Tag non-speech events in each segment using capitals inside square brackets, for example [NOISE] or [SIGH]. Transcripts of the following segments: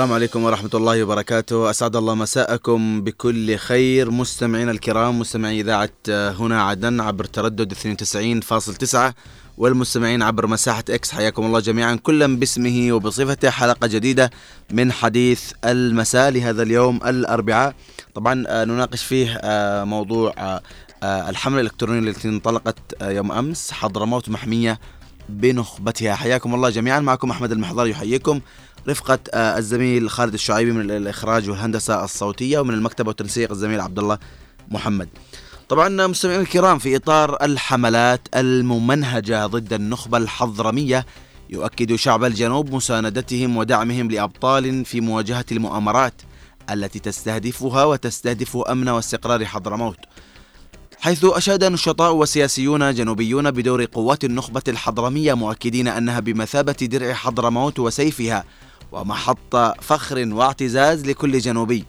السلام عليكم ورحمة الله وبركاته. أسعد الله مساءكم بكل خير. مستمعينا الكرام مستمعي إذاعة هنا عدن عبر تردد 92.9 والمستمعين عبر مساحة إكس حياكم الله جميعا كلا باسمه وبصفته. حلقة جديدة من حديث المساء لهذا اليوم الأربعاء. طبعا آه، نناقش فيه آه، موضوع آه، الحملة الإلكترونية التي انطلقت يوم أمس حضرموت محمية بنخبتها. حياكم الله جميعا. معكم أحمد المحضر يحييكم. رفقة الزميل خالد الشعيبي من الإخراج والهندسة الصوتية ومن المكتب والتنسيق الزميل عبد الله محمد. طبعا مستمعينا الكرام في إطار الحملات الممنهجة ضد النخبة الحضرمية يؤكد شعب الجنوب مساندتهم ودعمهم لأبطال في مواجهة المؤامرات التي تستهدفها وتستهدف أمن واستقرار حضرموت. حيث أشاد نشطاء وسياسيون جنوبيون بدور قوات النخبة الحضرمية مؤكدين أنها بمثابة درع حضرموت وسيفها ومحط فخر واعتزاز لكل جنوبي.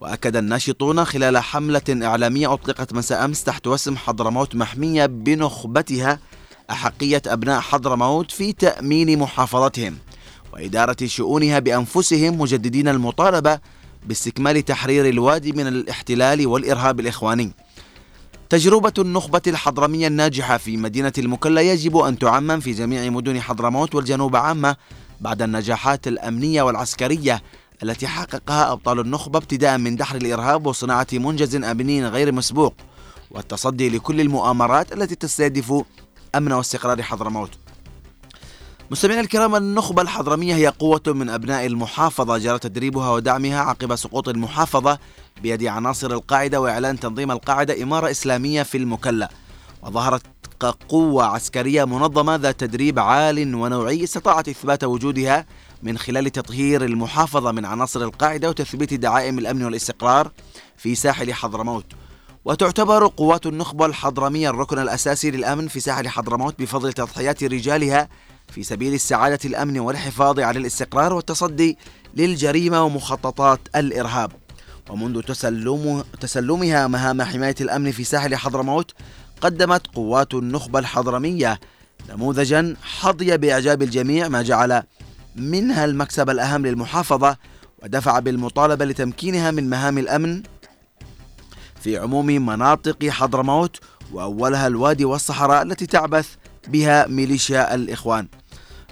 وأكد الناشطون خلال حملة إعلامية أطلقت مساء أمس تحت وسم حضرموت محمية بنخبتها أحقية أبناء حضرموت في تأمين محافظتهم وإدارة شؤونها بأنفسهم مجددين المطالبة باستكمال تحرير الوادي من الاحتلال والإرهاب الإخواني. تجربة النخبة الحضرمية الناجحة في مدينة المكلا يجب أن تعمم في جميع مدن حضرموت والجنوب عامة بعد النجاحات الأمنية والعسكرية التي حققها أبطال النخبة ابتداء من دحر الإرهاب وصناعة منجز أمني غير مسبوق والتصدي لكل المؤامرات التي تستهدف أمن واستقرار حضرموت. مستمعينا الكرام النخبة الحضرمية هي قوة من أبناء المحافظة جرى تدريبها ودعمها عقب سقوط المحافظة بيد عناصر القاعدة وإعلان تنظيم القاعدة إمارة إسلامية في المكلا. وظهرت كقوة عسكرية منظمة ذات تدريب عال ونوعي استطاعت إثبات وجودها من خلال تطهير المحافظة من عناصر القاعدة وتثبيت دعائم الأمن والاستقرار في ساحل حضرموت. وتعتبر قوات النخبة الحضرمية الركن الأساسي للأمن في ساحل حضرموت بفضل تضحيات رجالها في سبيل استعادة الأمن والحفاظ على الاستقرار والتصدي للجريمة ومخططات الإرهاب. ومنذ تسلم تسلمها مهام حماية الأمن في ساحل حضرموت قدمت قوات النخبة الحضرمية نموذجا حظي بإعجاب الجميع ما جعل منها المكسب الأهم للمحافظة ودفع بالمطالبة لتمكينها من مهام الأمن في عموم مناطق حضرموت وأولها الوادي والصحراء التي تعبث بها ميليشيا الإخوان.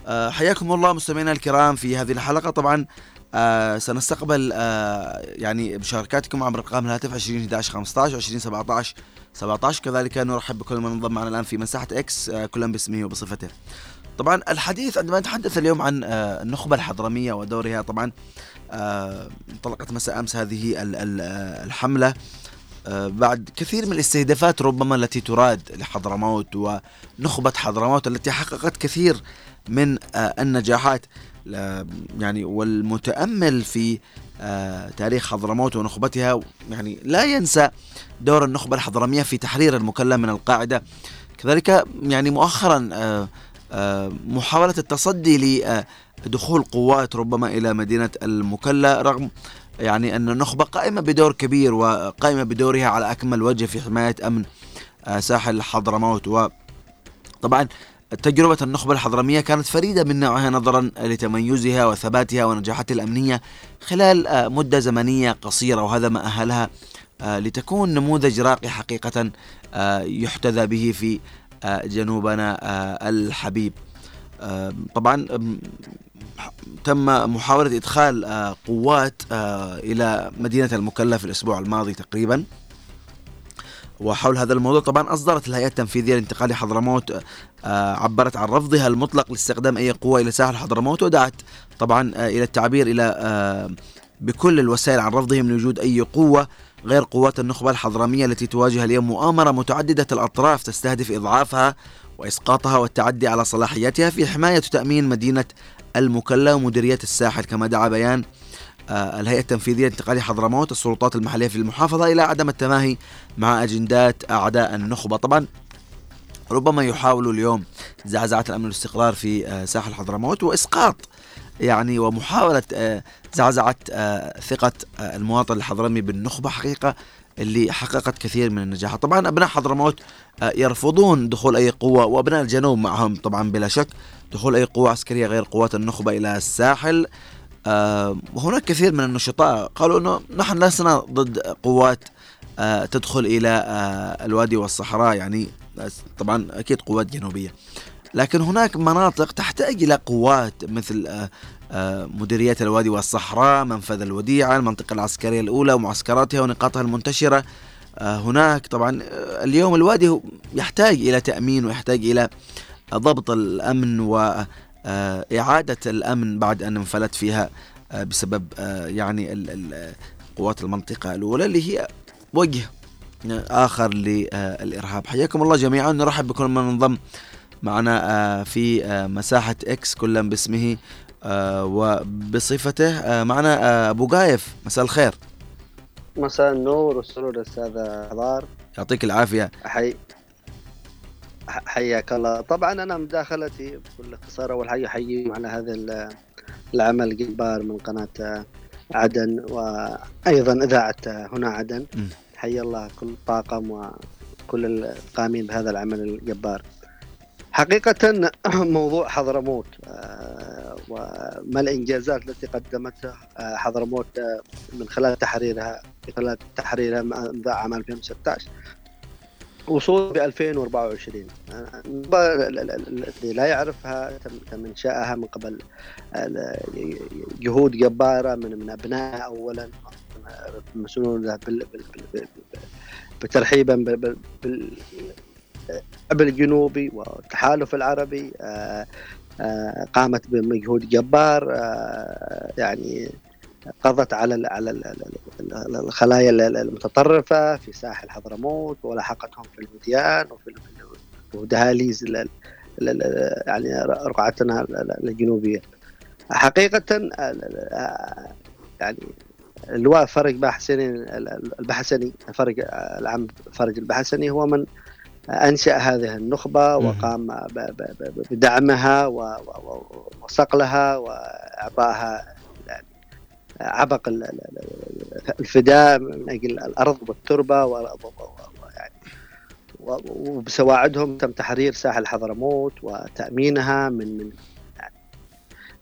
آه، حياكم الله مستمعينا الكرام في هذه الحلقة. طبعا آه سنستقبل آه يعني مشاركاتكم عبر ارقام الهاتف 20 11 15 20 17 17 كذلك نرحب بكل من انضم معنا الآن في مساحة إكس آه كلا باسمه وبصفته. طبعا الحديث عندما نتحدث اليوم عن آه النخبة الحضرمية ودورها طبعا آه، انطلقت مساء أمس هذه الحملة. بعد كثير من الاستهدافات ربما التي تراد لحضرموت ونخبة حضرموت التي حققت كثير من النجاحات. يعني والمتأمل في تاريخ حضرموت ونخبتها. يعني لا ينسى دور النخبة الحضرمية في تحرير المكلا من القاعدة. كذلك يعني مؤخرا آه، آه، محاولة التصدي لدخول قوات ربما إلى مدينة المكلا رغم يعني أن النخبة قائمة بدور كبير وقائمة بدورها على أكمل وجه في حماية أمن ساحل حضرموت. وطبعا تجربة النخبة الحضرمية كانت فريدة من نوعها نظرا لتميزها وثباتها ونجاحاتها الأمنية خلال آه، مدة زمنية قصيرة وهذا ما أهلها آه، لتكون نموذج راقي حقيقة آه، يحتذى به في جنوبنا الحبيب. طبعا تم محاولة إدخال قوات إلى مدينة المكلف الأسبوع الماضي تقريبا. وحول هذا الموضوع طبعا أصدرت الهيئة التنفيذية لانتقال حضرموت آه، عبرت عن رفضها المطلق لاستخدام أي قوة إلى ساحل حضرموت ودعت طبعا آه، إلى التعبير إلى آه، بكل الوسائل عن رفضهم من وجود أي قوة غير قوات النخبة الحضرمية التي تواجه اليوم مؤامرة متعددة الأطراف تستهدف إضعافها وإسقاطها والتعدي على صلاحياتها في حماية وتأمين مدينة المكلا ومديرية الساحل. كما دعا بيان آه، الهيئة التنفيذية لانتقال حضرموت السلطات المحلية في المحافظة إلى عدم التماهي مع أجندات أعداء النخبة. طبعا ربما يحاولوا اليوم زعزعة الأمن والاستقرار في آه، ساحل حضرموت وإسقاط يعني ومحاولة آه، زعزعة ثقة المواطن الحضرمي بالنخبة حقيقة اللي حققت كثير من النجاحات. طبعا أبناء حضرموت يرفضون دخول أي قوة وأبناء الجنوب معهم طبعا بلا شك. دخول أي قوة عسكرية غير قوات النخبة إلى الساحل. وهناك كثير من النشطاء قالوا أنه نحن لسنا ضد قوات تدخل إلى الوادي والصحراء يعني طبعا أكيد قوات جنوبية. لكن هناك مناطق تحتاج إلى قوات مثل مديريات الوادي والصحراء منفذ الوديعة المنطقة العسكرية الأولى ومعسكراتها ونقاطها المنتشرة. هناك طبعا اليوم الوادي يحتاج إلى تأمين ويحتاج إلى ضبط الأمن وإعادة الأمن بعد أن انفلت فيها بسبب يعني قوات المنطقة الأولى اللي هي وجه آخر للإرهاب. حياكم الله جميعا. نرحب بكل من انضم معنا في مساحة إكس كلا باسمه وبصفته معنا أبو قايف. مساء الخير. مساء النور والسرور أستاذ حضار. يعطيك العافية. حي حياك الله. طبعا أنا مداخلتي بكل اختصار اول حاجة احييكم على هذا العمل الجبار من قناة عدن وأيضا إذاعة هنا عدن. حي الله كل الطاقم وكل القائمين بهذا العمل الجبار. حقيقة [CLEARS THROAT] موضوع حضرموت آه، وما الإنجازات التي قدمتها آه، حضرموت آه، من خلال تحريرها من خلال تحريرها منذ عام 2016 وصول ب 2024 الذي لا يعرفها تم انشائها من قبل. جهود جبارة من من ابنائها اولا. مسؤولون بترحيبا الشعب الجنوبي والتحالف العربي آه، آه، قامت بمجهود جبار آه، يعني قضت على على الخلايا المتطرفة في ساحل حضرموت ولاحقتهم في الوديان وفي ودهاليز يعني رقعتنا الجنوبيه حقيقة يعني اللواء فرج بحسني البحسني فرج العام فرج البحسني هو من أنشأ هذه النخبة وقام بدعمها وصقلها وإعطائها يعني عبق الفداء من أجل الأرض والتربة ويعني وبسواعدهم تم تحرير ساحل حضرموت وتأمينها من من يعني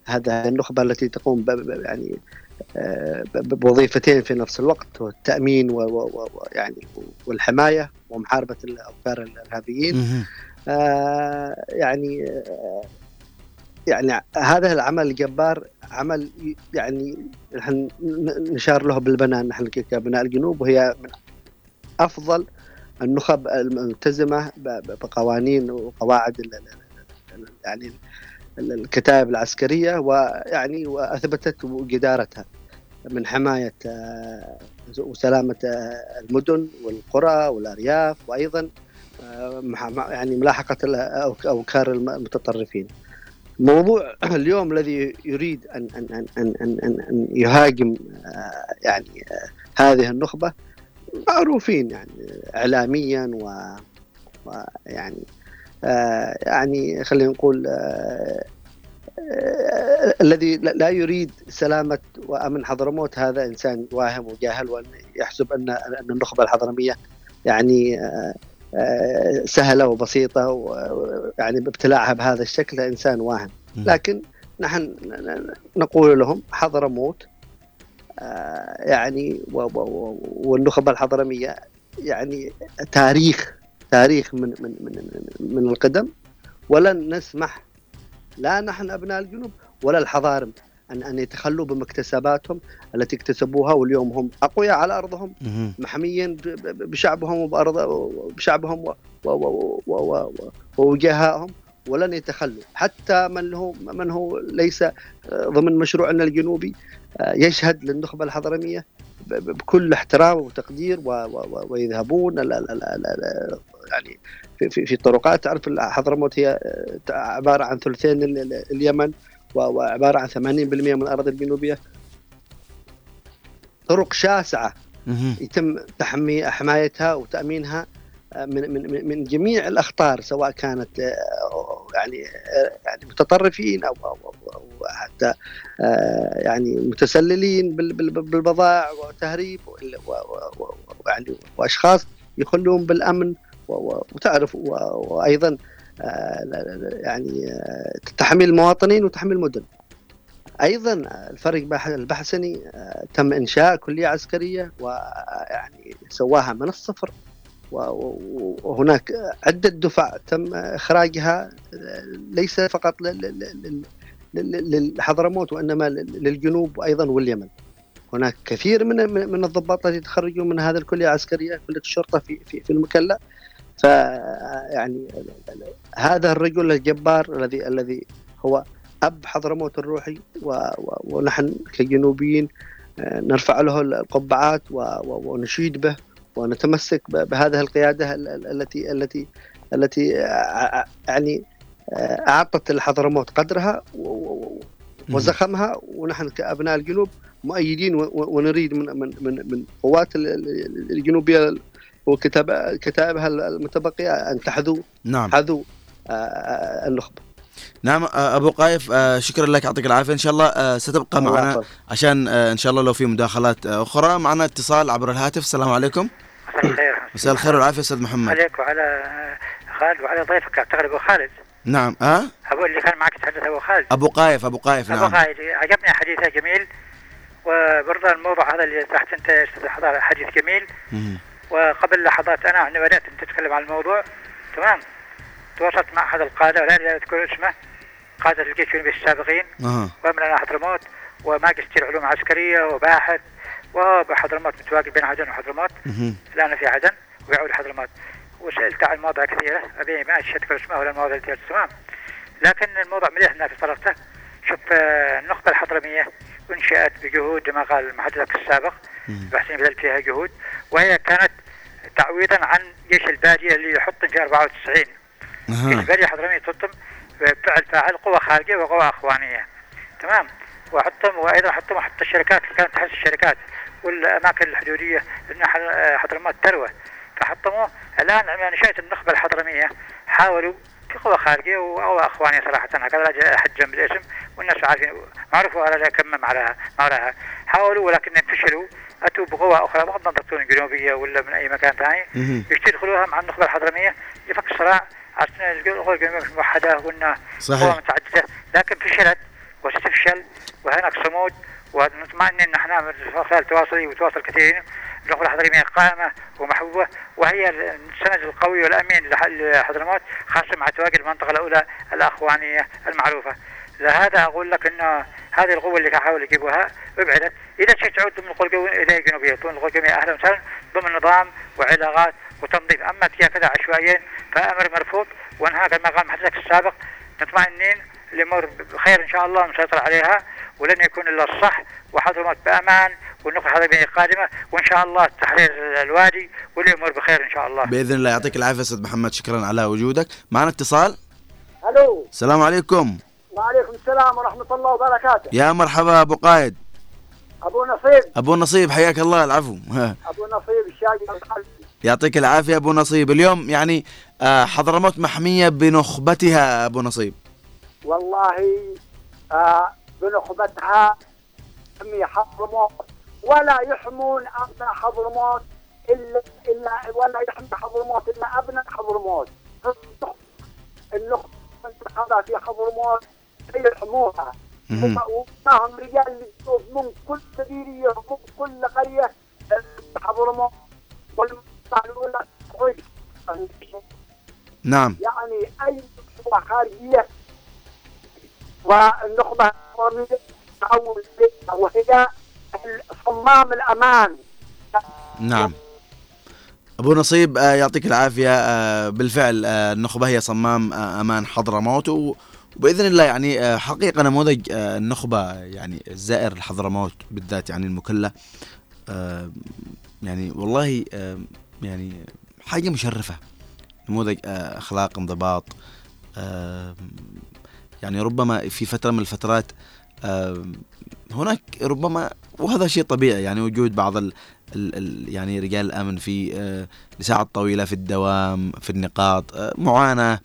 هذا النخبة التي تقوم يعني بوظيفتين في نفس الوقت والتأمين ويعني والحماية ومحاربة الأفكار الارهابيين آه يعني آه يعني هذا العمل الجبار عمل يعني نحن نشار له بالبنان نحن كابناء الجنوب وهي من أفضل النخب الملتزمة بقوانين وقواعد يعني الكتائب العسكرية ويعني وأثبتت جدارتها من حماية آه، وسلامة آه، المدن والقرى والأرياف وأيضا آه، يعني ملاحقة أوكار المتطرفين. موضوع [CLEARS THROAT] اليوم الذي يريد ان ان ان ان ان, أن, أن يهاجم يعني هذه النخبة معروفين يعني اعلاميا و ويعني آه يعني خلينا نقول آه آه الذي لا يريد سلامة وأمن حضرموت هذا إنسان واهم وجاهل وأن يحسب أن أن النخبة الحضرمية يعني آه، سهلة وبسيطة ويعني بابتلاعها بهذا الشكل إنسان واهم لكن نحن نقول لهم حضرموت آه، يعني والنخبة الحضرمية يعني تاريخ تاريخ من من من من القدم ولن نسمح لا نحن أبناء الجنوب ولا الحضارم. أن أن يتخلوا بمكتسباتهم التي اكتسبوها واليوم هم أقوياء على أرضهم محميين بشعبهم وبارض بشعبهم ووجهائهم ولن يتخلوا. حتى من هو من هو ليس ضمن مشروعنا الجنوبي يشهد للنخبة الحضرمية بكل احترام وتقدير ويذهبون يعني في, في, الطرقات تعرف حضرموت هي آه، عبارة عن ثلثين اليمن وعبارة عن 80% من الأرض الجنوبية. طرق شاسعة يتم تحمي حمايتها وتأمينها آه، من من من جميع الأخطار سواء كانت آه، يعني يعني متطرفين أو أو, حتى يعني متسللين بالبضائع وتهريب ويعني وأشخاص يخلون بالأمن وتعرف وأيضا آه، يعني آه، تحمي المواطنين وتحمي المدن. أيضا الفريق البحثني تم إنشاء كلية عسكرية ويعني سواها من الصفر. وهناك عدة دفع تم إخراجها ليس فقط للحضرموت وإنما للجنوب وأيضا واليمن. هناك كثير من من الضباط الذين تخرجوا من هذه الكلية العسكرية كلية الشرطة في في في المكلا. ف يعني هذا الرجل الجبار الذي الذي هو أب حضرموت الروحي ونحن كجنوبيين آه، نرفع له القبعات ونشيد به ونتمسك بهذه القيادة التي التي التي يعني أعطت الحضرموت قدرها وزخمها ونحن كأبناء الجنوب مؤيدين ونريد من من من من قوات الجنوبية وكتائبها المتبقيه أن تحذو؟ نعم. حذو النخبة. نعم أبو قايف شكرا لك يعطيك العافية. إن شاء الله ستبقى معنا عشان إن شاء الله لو في مداخلات أخرى. معنا اتصال عبر الهاتف. السلام عليكم. مساء الخير. مساء الخير والعافية أستاذ محمد. عليك وعلى خالد وعلى ضيفك أعتقد أبو خالد. نعم ها أبو اللي كان معك تحدث أبو خالد. أبو قايف أبو قايف نعم. ابو قايف عجبني حديثه جميل. وبرضه الموضوع هذا اللي تحت أنت حديث جميل. وقبل لحظات أنا عندما بدأت أنت تتكلم عن الموضوع تمام؟ تواصلت مع أحد القادة ولا اذكر اسمه قادة الجيش الجنوبي السابقين أه. ومن حضرموت وماجستير علوم عسكرية وباحث وهو بحضرموت متواجد بين عدن وحضرموت الآن في عدن ويعود حضرموت وسألت عن مواضيع كثيره أبي ما اذكر اسمها ولا المواضيع التي تمام؟ لكن الموضوع مليح في طرفته شوف آه، النخبه الحضرمية أنشأت بجهود كما قال محدثك السابق بحسين بذلت فيها جهود وهي كانت تعويضا عن جيش البادية اللي يحط في 94 جيش البادية الحضرميه تطم فعل فاعل قوى خارجية وقوى أخوانية. تمام؟ وحطهم وأيضا حطهم حتى الشركات اللي كانت تحس الشركات والأماكن الحدودية حضرموت تروه فحطموه الآن عندما نشات النخبة الحضرمية حاولوا كقوى خارجية وقوى أخوانية صراحة. هكذا حجم بالاسم والناس عارفين معروفوا على كم على. معها حاولوا ولكن فشلوا اتوا بقوى أخرى بغض النظر تكون جنوبية ولا من أي مكان ثاني. يدخلوها مع النخبة الحضرمية لفك الصراع عشان القوى الجنوبية موحده وقلنا قوى متعددة. لكن فشلت وستفشل وهناك صمود ونطمئن إن إحنا من خلال تواصلي وتواصل كثيرين. اللغة الحضرمية قائمة ومحبوبة وهي السند القوي والأمين لحضرموت خاصة مع تواجد المنطقة الأولى الأخوانية المعروفة. لهذا أقول لك إنه هذه القوة اللي حاولوا يجيبوها ابعدت. إذا شئت تعود ضمن القوى الجنوبيه ضمن القوى الجنوبيه أهلا وسهلا ضمن نظام وعلاقات وتنظيم أما تجاه كذا عشوائيا فأمر مرفوض وانها كما قال محدثك السابق. مطمئنين الأمور بخير إن شاء الله نسيطر عليها ولن يكون إلا الصح وحضرموت بأمان والنقطه الحضرميه قادمة. وإن شاء الله تحرير الوادي والامور بخير إن شاء الله. بإذن الله يعطيك العافية أستاذ محمد. شكرا على وجودك. معنا اتصال؟ ألو. السلام عليكم. وعليكم السلام ورحمة الله وبركاته. يا مرحبا أبو قائد أبو نصيب. أبو نصيب حياك الله العفو. [LAUGHS] أبو نصيب الشاقي يعطيك العافية أبو نصيب. اليوم يعني آه، حضرموت محمية بنخبتها أبو نصيب. والله آه بنخبتها حمي حضرموت ولا يحمون أبناء حضرموت الا الا ولا يحمي حضرموت إلا أبناء حضرموت. النخبه هذا في حضرموت يحموها ومعهم رجال من كل سبيلية ومن كل قرية حضرموت والمعلومات نعم. يعني أي خارجية والنخبة وهي صمام الأمان. نعم. أبو نصيب آه، يعطيك العافية آه، بالفعل آه، النخبة هي صمام أمان حضرموت وبإذن الله يعني حقيقة نموذج النخبة يعني الزائر لحضرموت بالذات يعني المكلة يعني والله يعني حاجة مشرفة. نموذج أخلاق انضباط يعني ربما في فترة من الفترات هناك ربما وهذا شيء طبيعي يعني وجود بعض ال ال يعني رجال الأمن في آه، لساعات طويلة في الدوام في النقاط آه، معاناة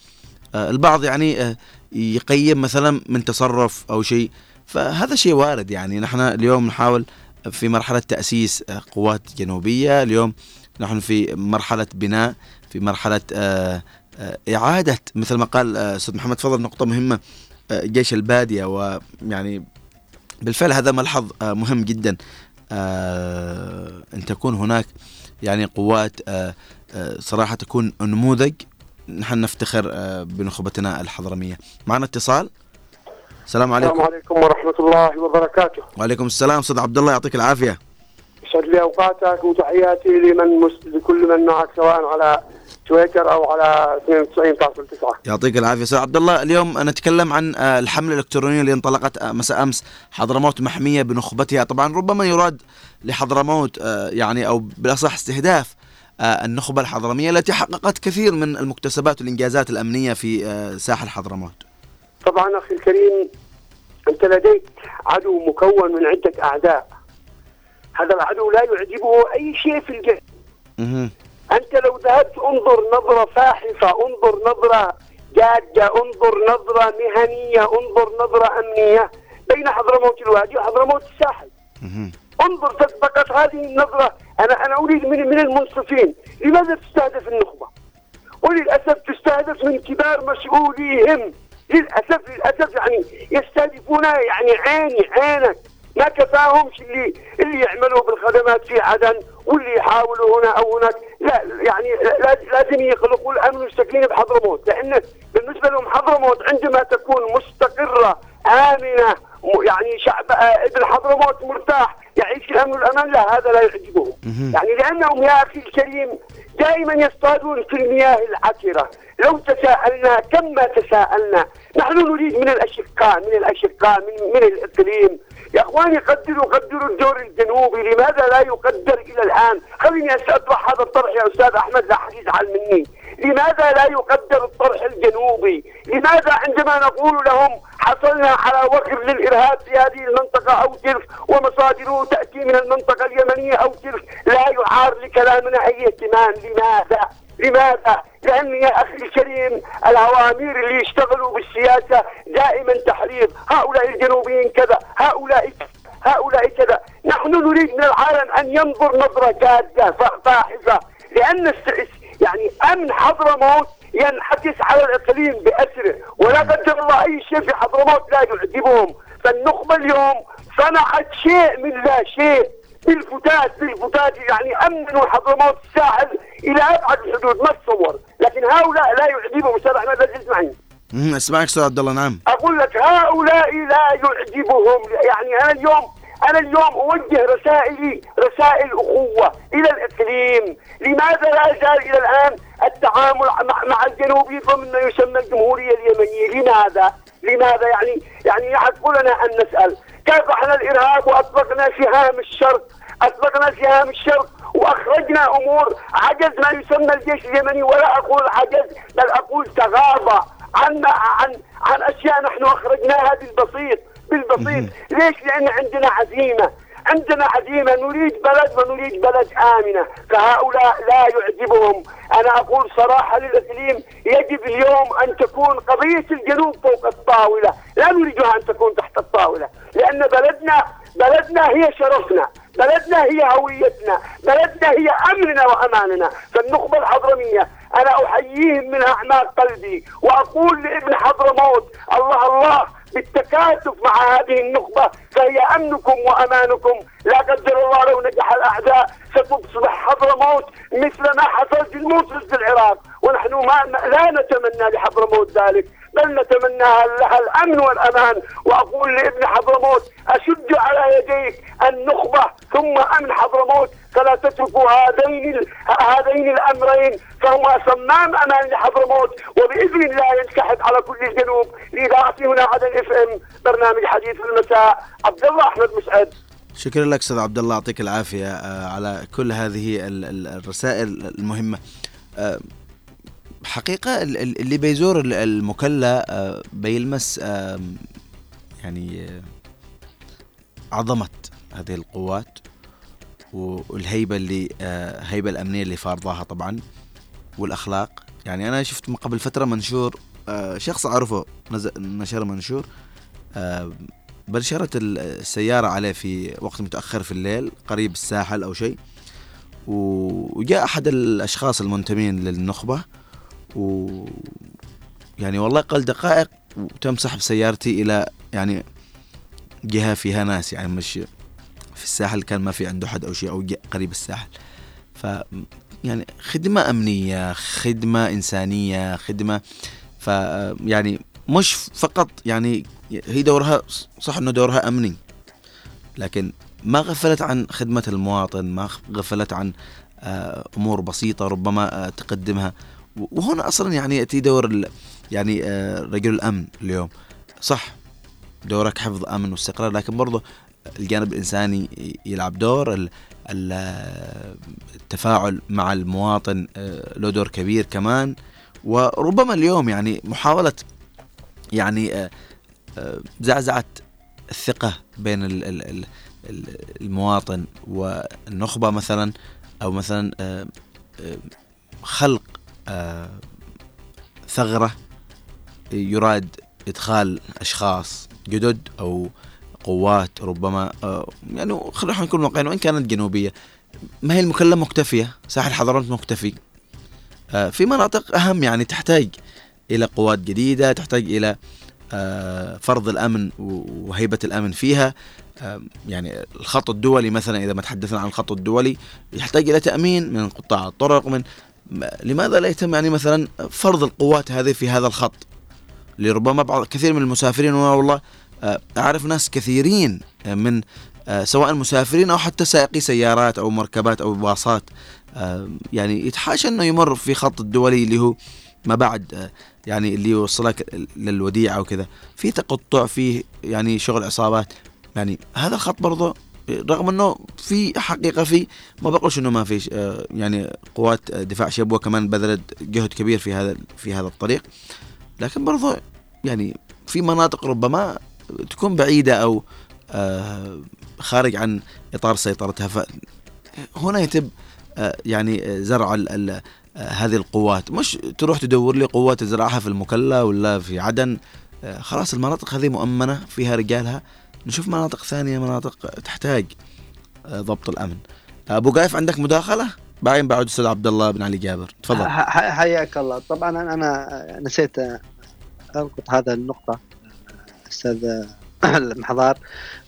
آه، البعض يعني يقيم مثلا من تصرف أو شيء. فهذا شيء وارد يعني. نحن اليوم نحاول في مرحلة تأسيس قوات جنوبية. اليوم نحن في مرحلة بناء في مرحلة إعادة. مثل ما قال أستاذ محمد فضل نقطة مهمة جيش البادية. ويعني بالفعل هذا ملحظ آه، مهم جدا. آه، أن تكون هناك يعني قوات آه، صراحة تكون نموذج نحن نفتخر بنخبتنا الحضرمية. معنا اتصال؟ السلام عليكم. السلام عليكم ورحمة الله وبركاته. وعليكم السلام أستاذ عبد الله يعطيك العافية. يسعد لي أوقاتك وتحياتي لمن مس... لكل من معك سواء على تويتر أو على 92.9 يعطيك العافية. أستاذ عبد الله اليوم نتكلم عن آه، الحملة الإلكترونية اللي انطلقت آه، مساء أمس. حضرموت محمية بنخبتها. طبعا ربما يراد لحضرموت آه، يعني أو بالأصح استهداف النخبة الحضرمية التي حققت كثير من المكتسبات والإنجازات الأمنية في ساحل حضرموت. طبعا أخي الكريم أنت لديك عدو مكون من عدة أعداء. هذا العدو لا يعجبه أي شيء في الجسم. أنت لو ذهبت انظر نظرة فاحصة انظر نظرة جادة انظر نظرة مهنية انظر نظرة أمنية بين حضرموت الوادي وحضرموت الساحل انظر فقط هذه النظرة أنا أنا أريد من من المنصفين. لماذا تستهدف النخبة؟ وللأسف تستهدف من كبار مسؤوليهم للأسف للأسف يعني يستهدفون يعني عيني عينك. ما كفاهمش اللي اللي يعملوا بالخدمات في عدن واللي يحاولوا هنا أو هناك. لا يعني لازم يخلقوا الأمن والسكينه بحضرموت. لأن بالنسبة لهم حضرموت عندما تكون مستقرة آمنة. يعني شعب ابن حضرموت مرتاح. يعيش الامن والامان لا هذا لا يعجبهم يعني لأنهم يا أخي الكريم دائما يصطادون في المياه العكره لو تساءلنا كم ما تساءلنا نحن نريد من الأشقاء من الأشقاء من من الإقليم. يا إخواني قدروا قدروا الدور الجنوبي. لماذا لا يقدر إلى الآن؟ خليني اطرح هذا الطرح يا أستاذ أحمد لا حد يزعل مني. لماذا لا يقدر الطرح الجنوبي؟ لماذا عندما نقول لهم حصلنا على وقف للإرهاب في هذه المنطقة أو تلك ومصادره تأتي من المنطقة اليمنية أو تلك لا يعار لكلامنا أي اهتمام. لماذا؟ لماذا؟ لأن يا أخي الكريم العوامير اللي يشتغلوا بالسياسة دائما تحريض. هؤلاء الجنوبيين كذا هؤلاء هؤلاء كذا. نحن نريد من العالم أن ينظر نظرة جادة فاحصة لأن يعني أمن حضرموت ينعكس على الإقليم بأسره ولا قدر الله أي شيء في حضرموت لا يعجبهم. فالنخبة اليوم صنعت شيء من لا شيء. بالفتات بالفتات يعني أمنوا حضرموت الساحل إلى أبعد الحدود ما تصور. لكن هؤلاء لا يعجبهم. أستاذ أحمد لا تسمعني؟ أسمعك أستاذ عبد الله نعم. أقول لك هؤلاء لا يعجبهم. يعني أنا اليوم أنا اليوم أوجه رسائلي رسائل أخوة إلى الإقليم. لماذا لا يزال إلى الآن التعامل مع الجنوبي ضمن ما يسمى الجمهورية اليمنية؟ لماذا؟ لماذا يعني؟ يعني يحق لنا أن نسأل. كافحنا الإرهاب وأطلقنا سهام الشرق؟ أطلقنا سهام الشرق وأخرجنا أمور عجز ما يسمى الجيش اليمني. ولا أقول عجز بل أقول تغاضى عن عن عن أشياء نحن أخرجناها بالبسيط. بالبسيط. ليش؟ لأن عندنا عزيمة. عندنا عزيمة. نريد بلد ونريد بلد آمنة. فهؤلاء لا يعجبهم. أنا أقول صراحة للاقليم يجب اليوم أن تكون قضية الجنوب فوق الطاولة. لا نريدها أن تكون تحت الطاولة. لأن بلدنا بلدنا هي شرفنا. بلدنا هي هويتنا. بلدنا هي امننا وأماننا. فالنخبة الحضرمية أنا أحييهم من أعماق قلبي. وأقول لابن حضرموت الله الله بالتكاتف مع هذه النخبة فهي أمنكم وأمانكم. لا قدر الله لو نجح الأعداء ستصبح حضرموت مثل ما حصل في الموصل في العراق. ونحن ما لا نتمنى لحضرموت ذلك بل نتمنى لها الأمن والأمان. وأقول لابن حضرموت أشد على يديك النخبة ثم أمن حضرموت فلا تتركوا هذين هذين الأمرين. فهما صمام أمان لحضرموت وبإذن الله ينسحب على كل الجنوب. لاذاعه هنا عدن اف إم برنامج حديث المساء. عبد الله أحمد مسعد. شكرا لك أستاذ عبد الله يعطيك العافية آه، على كل هذه الرسائل المهمة. آه، حقيقة اللي بيزور المكلا آه، بيلمس يعني عظمة هذه القوات والهيبة اللي هيبة الأمنية اللي فارضاها طبعا والأخلاق. يعني أنا شفت من قبل فترة منشور شخص أعرفه نشر منشور بنشرت السيارة عليه في وقت متأخر في الليل قريب الساحل أو شيء. وجاء أحد الأشخاص المنتمين للنخبة و يعني والله قل دقائق وتم سحب سيارتي إلى يعني جهة فيها ناس يعني مش في الساحل كان ما في عنده حد أو شيء أو قريب الساحل. ف يعني خدمة أمنية خدمة إنسانية خدمة ف يعني مش فقط يعني هي دورها صح إنه دورها أمني لكن ما غفلت عن خدمة المواطن ما غفلت عن آه، أمور بسيطة ربما آه، تقدمها. وهنا أصلا يعني يأتي دور يعني آه، رجل الأمن اليوم. صح دورك حفظ أمن واستقرار لكن برضه الجانب الإنساني يلعب دور ال- ال- التفاعل مع المواطن آه، له دور كبير كمان. وربما اليوم يعني محاولة يعني آه، آه، زعزعة الثقة بين ال- ال- ال- ال- المواطن والنخبة مثلا أو مثلا خلق ثغرة يراد إدخال أشخاص جدد أو قوات ربما آه، يعني خلينا نكون واقعيين وإن كانت جنوبية ما هي المكلمه مكتفية؟ ساحل حضرموت مكتفي. آه، في مناطق أهم يعني تحتاج إلى قوات جديدة تحتاج إلى آه، فرض الأمن و- وهيبة الأمن فيها. يعني الخط الدولي مثلا إذا ما تحدثنا عن الخط الدولي يحتاج إلى تأمين من قطاع الطرق من لماذا لا يتم يعني مثلا فرض القوات هذه في هذا الخط؟ لربما بعض كثير من المسافرين وأنا والله آه، أعرف ناس كثيرين آه، من آه، سواء مسافرين أو حتى سائقي سيارات أو مركبات أو باصات يعني يتحاشى إنه يمر في خط الدولي اللي هو ما بعد يعني اللي يوصلك للوديعة وكذا في تقطع في يعني شغل عصابات. يعني هذا الخط برضه رغم إنه في حقيقة في ما بقولش إنه ما في يعني قوات دفاع شبوه كمان بذلت جهد كبير في هذا في هذا الطريق. لكن برضه يعني في مناطق ربما تكون بعيدة أو آه، خارج عن إطار سيطرتها. فهنا يتم آه، يعني آه، زرع هذه القوات. مش تروح تدور لي قوات تزرعها في المكلا ولا في عدن. خلاص المناطق هذه مؤمنة فيها رجالها. نشوف مناطق ثانية مناطق تحتاج ضبط الأمن. أبو قايف عندك مداخلة؟ بعدين بعد أستاذ عبد الله بن علي جابر. تفضل. حياك الله. طبعا أنا نسيت انقط هذا النقطة. أستاذ [CLEARS THROAT] المحضار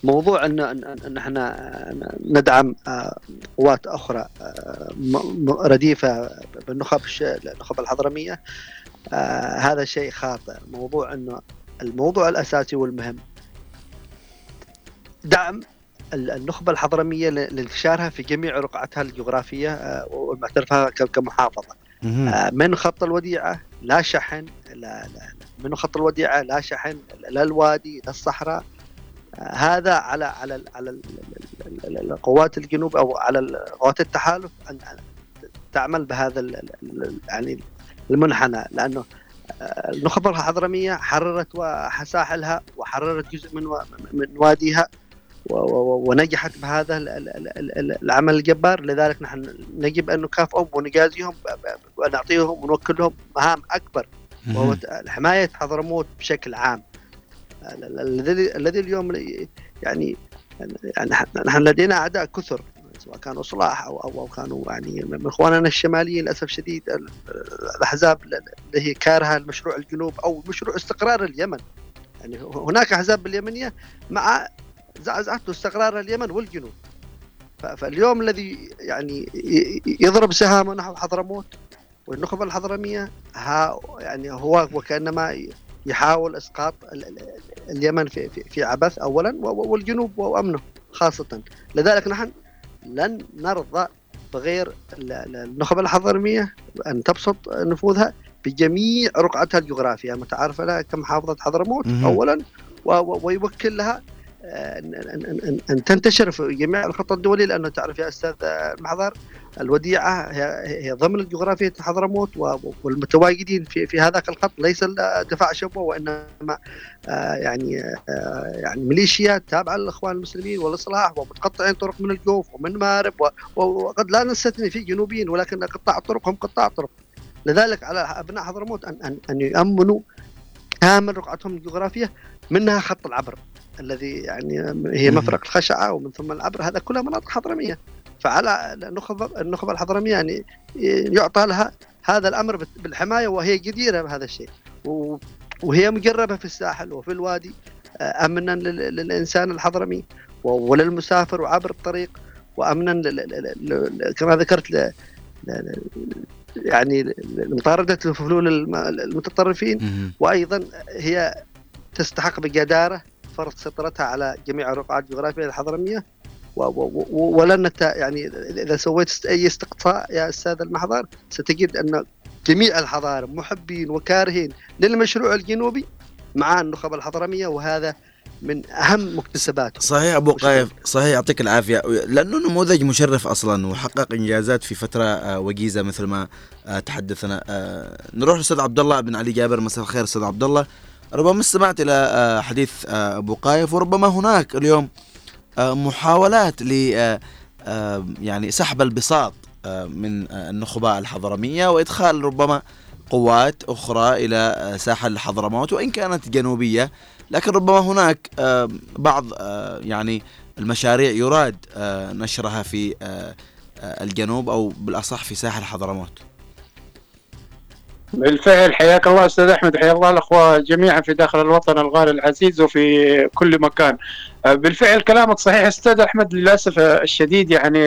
موضوع ان ان إحنا ندعم آه، قوات أخرى آه، م- م- رديفة بالنخب النخب الحضرمية. آه، هذا شيء خاطئ. موضوع إنه الموضوع الأساسي والمهم دعم ال- النخبة الحضرمية لانتشارها في جميع رقعتها الجغرافية آه، والمعترفه ك- كمحافظة. آه، من خط الوديعة لا شحن لا لا لا من خط الوديعه لا شحن لا الوادي لا الصحراء آه، هذا على على على ال- ال- ال- ال- القوات الجنوب أو على قوات التحالف ان تعمل بهذا يعني المنحنى لأنه آه، النخبه الحضرميه حررت ساحلها وحررت جزء من من واديها ونجحت بهذا ال- ال- ال- ال- العمل الجبار لذلك نحن نجب ان نكافئهم ونجازيهم ونعطيهم ونوكلهم مهام اكبر وهو حماية حضرموت بشكل عام. ال- ال- الذي الذي اليوم يعني يعني نحن- لدينا أعداء كثر سواء كانوا صلاح أو أو كانوا يعني من إخواننا الشماليين للأسف الشديد ال- الأحزاب اللي هي كارهة المشروع الجنوب أو مشروع استقرار اليمن. يعني هناك أحزاب باليمنية مع زعزعته استقرار اليمن والجنوب. فاليوم الذي يعني يضرب سهامه نحو حضرموت والنخبة الحضرمية ها يعني هو وكأنما يحاول ال- اليمن في في, في عبث و- والجنوب وأمنه خاصة. لذلك نحن لن نرضى بغير ال- ال- النخبة الحضرمية أن تبسط نفوذها بجميع رقعتها الجغرافية. متعارفه لها كمحافظه حضرموت و- ويوكل لها أن تنتشر في جميع الخط الدولي لأنه تعرف يا أستاذ المحضر الوديعة هي, هي ضمن جغرافيه حضرموت والمتواجدين في في هذاك الخط ليس دفاع شبوه وإنما آه، يعني آه، يعني ميليشيا تابعة للإخوان المسلمين والإصلاح ومتقطعين طرق من الجوف ومن مارب وقد لا نستثني في جنوبيين ولكن قطاع الطرق هم قطاع الطرق لذلك على أبناء حضرموت أن أن أن يامنوا كامل رقعتهم الجغرافية منها خط العبر الذي يعني هي. مفرق الخشعة ومن ثم العبر هذا كلها مناطق حضرمية فعلى النخبه النخبه الحضرمية يعني يعطى لها هذا الأمر بالحماية وهي جديره بهذا الشيء. وهي مجربه في الساحل وفي الوادي أمنا للإنسان الحضرمي وللمسافر وعبر الطريق وأمنا كما ذكرت يعني لمطاردة الفلول المتطرفين وأيضا هي تستحق بجداره فرض سيطرتها على جميع الرقعات الجغرافيه الحضرمية. ولن يعني إذا سويت أي استقصاء يا أستاذ المحضر ستجد أن جميع الحضارة محبين وكارهين للمشروع الجنوبي مع النخب الحضرمية وهذا من أهم مكتسباته. صحيح أبو قايف صحيح يعطيك العافية. لأنه نموذج مشرف أصلا وحقق إنجازات في فترة آه، وجيزة مثل ما آه، تحدثنا. آه، نروح للاستاذ عبد الله بن علي جابر. مساء الخير أستاذ عبد الله. ربما استمعت إلى حديث أبو قايف وربما هناك اليوم محاولات ل يعني سحب البساط من النخباء الحضرمية وإدخال ربما قوات أخرى إلى ساحل حضرموت وإن كانت جنوبية لكن ربما هناك بعض يعني المشاريع يراد نشرها في الجنوب أو بالأصح في ساحل حضرموت. بالفعل حياك الله أستاذ أحمد حيا الله الأخوة جميعا في داخل الوطن الغالي العزيز وفي كل مكان. بالفعل كلامك صحيح أستاذ أحمد للأسف الشديد يعني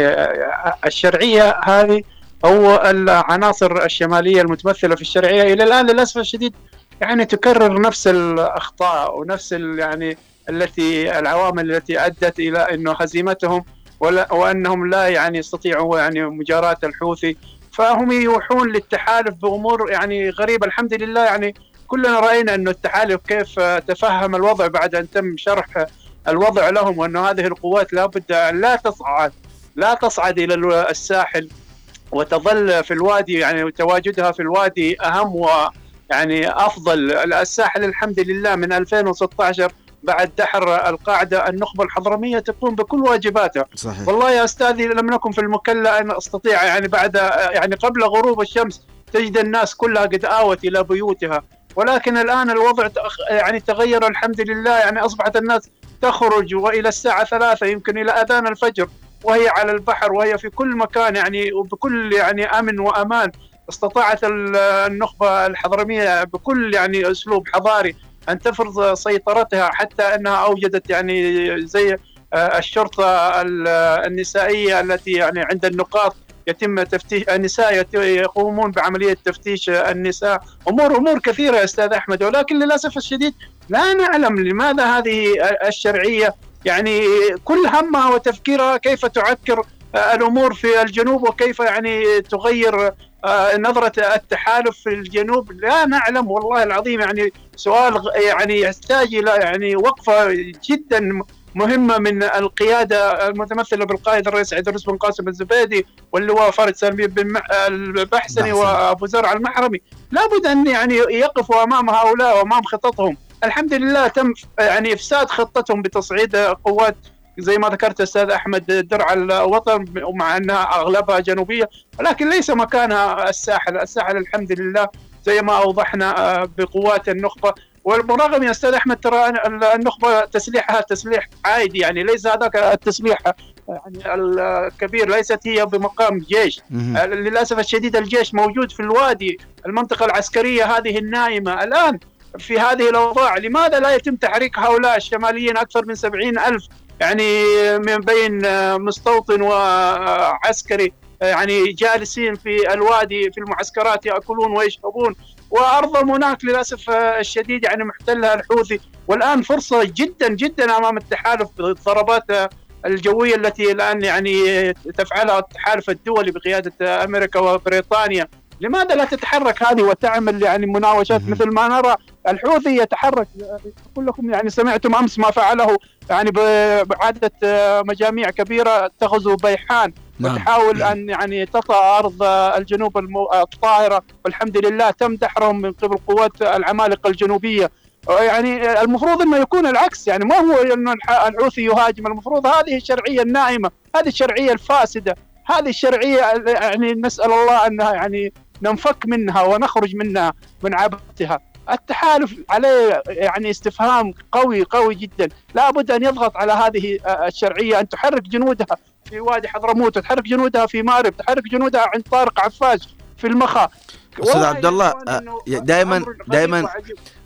الشرعية هذه أو العناصر الشمالية المتمثلة في الشرعية إلى الآن للأسف الشديد يعني تكرر نفس الأخطاء ونفس يعني التي العوامل التي أدت إلى إنه هزيمتهم ولا وأنهم لا يعني يستطيعوا يعني مجاراة الحوثي فهم يوحون للتحالف بأمور يعني غريبة. الحمد لله يعني كلنا رأينا أنه التحالف كيف تفهم الوضع بعد أن تم شرح الوضع لهم وأن هذه القوات لابد أن لا تصعد لا تصعد إلى الساحل وتظل في الوادي يعني تواجدها في الوادي أهم ويعني أفضل. الساحل الحمد لله من 2016 بعد دحر القاعدة النخبة الحضرمية تقوم بكل واجباتها. صحيح. والله يا أستاذي لم نكن في المكلا أن أستطيع يعني بعد يعني قبل غروب الشمس تجد الناس كلها قد آوت إلى بيوتها. ولكن الآن الوضع يعني تغير الحمد لله. يعني أصبحت الناس تخرج وإلى الساعة ثلاثة يمكن إلى أذان الفجر وهي على البحر وهي في كل مكان يعني وبكل يعني أمن وأمان. استطاعت النخبة الحضرمية بكل يعني أسلوب حضاري أن تفرض سيطرتها حتى أنها أوجدت يعني زي آه، الشرطة النسائية التي يعني عند النقاط يتم تفتيش النساء يقومون بعملية تفتيش النساء. أمور أمور كثيرة يا أستاذ أحمد ولكن للأسف الشديد لا نعلم لماذا هذه الشرعية يعني كل همها وتفكيرها كيف تعكر الأمور في الجنوب وكيف يعني تغير آه، نظرة التحالف في الجنوب لا نعلم والله العظيم يعني سؤال يعني يحتاج إلى يعني وقفة جدا مهمة من القيادة المتمثلة بالقائد الرئيس عبد بن قاسم الزبيدي واللواء فارس سلمي بن البحسني وأبو زرع المحرمي. لابد أن يعني يقفوا أمام هؤلاء وأمام خططهم. الحمد لله تم يعني إفساد خطتهم بتصعيد قوات زي ما ذكرت أستاذ أحمد درع الوطن ومع أنها أغلبها جنوبية ولكن ليس مكانها الساحل، الساحل الحمد لله زي ما أوضحنا بقوات النخبة. والمراغم يا أستاذ أحمد ترى النخبة تسليحها تسليح عادي يعني ليس هذاك التسليح يعني الكبير ليست هي بمقام جيش. للأسف الشديد الجيش موجود في الوادي المنطقة العسكرية هذه النائمه الآن في هذه الأوضاع لماذا لا يتم تحريك هؤلاء الشماليين أكثر من سبعين ألف يعني من بين مستوطن وعسكري يعني جالسين في الوادي في المعسكرات يأكلون ويشربون. وأرضهم هناك للأسف الشديد يعني محتلها الحوثي. والآن فرصة جدا جدا أمام التحالف بالضربات الجوية التي الآن يعني تفعلها التحالف الدولي بقيادة أمريكا وبريطانيا. لماذا لا تتحرك هذه وتعمل يعني مناوشات مثل ما نرى؟ الحوثي يتحرك أقول لكم يعني سمعتم أمس ما فعله يعني بعدة مجاميع كبيرة تغزو بيحان نعم. وتحاول أن يعني تطأ أرض الجنوب الطاهرة. والحمد لله تم دحرهم من قبل قوات العمالقة الجنوبية. يعني المفروض إنه يكون العكس. يعني ما هو انه الحوثي يهاجم؟ المفروض هذه الشرعية النائمه هذه الشرعية الفاسدة هذه الشرعية يعني نسأل الله أنها يعني ننفك منها ونخرج منها من عبثها. التحالف عليه يعني استفهام قوي قوي جدا. لابد أن يضغط على هذه الشرعية أن تحرك جنودها في وادي حضرموت تحرك جنودها في مارب تحرك جنودها عند طارق عفاش في المخا. أستاذ عبد الله دائما دائما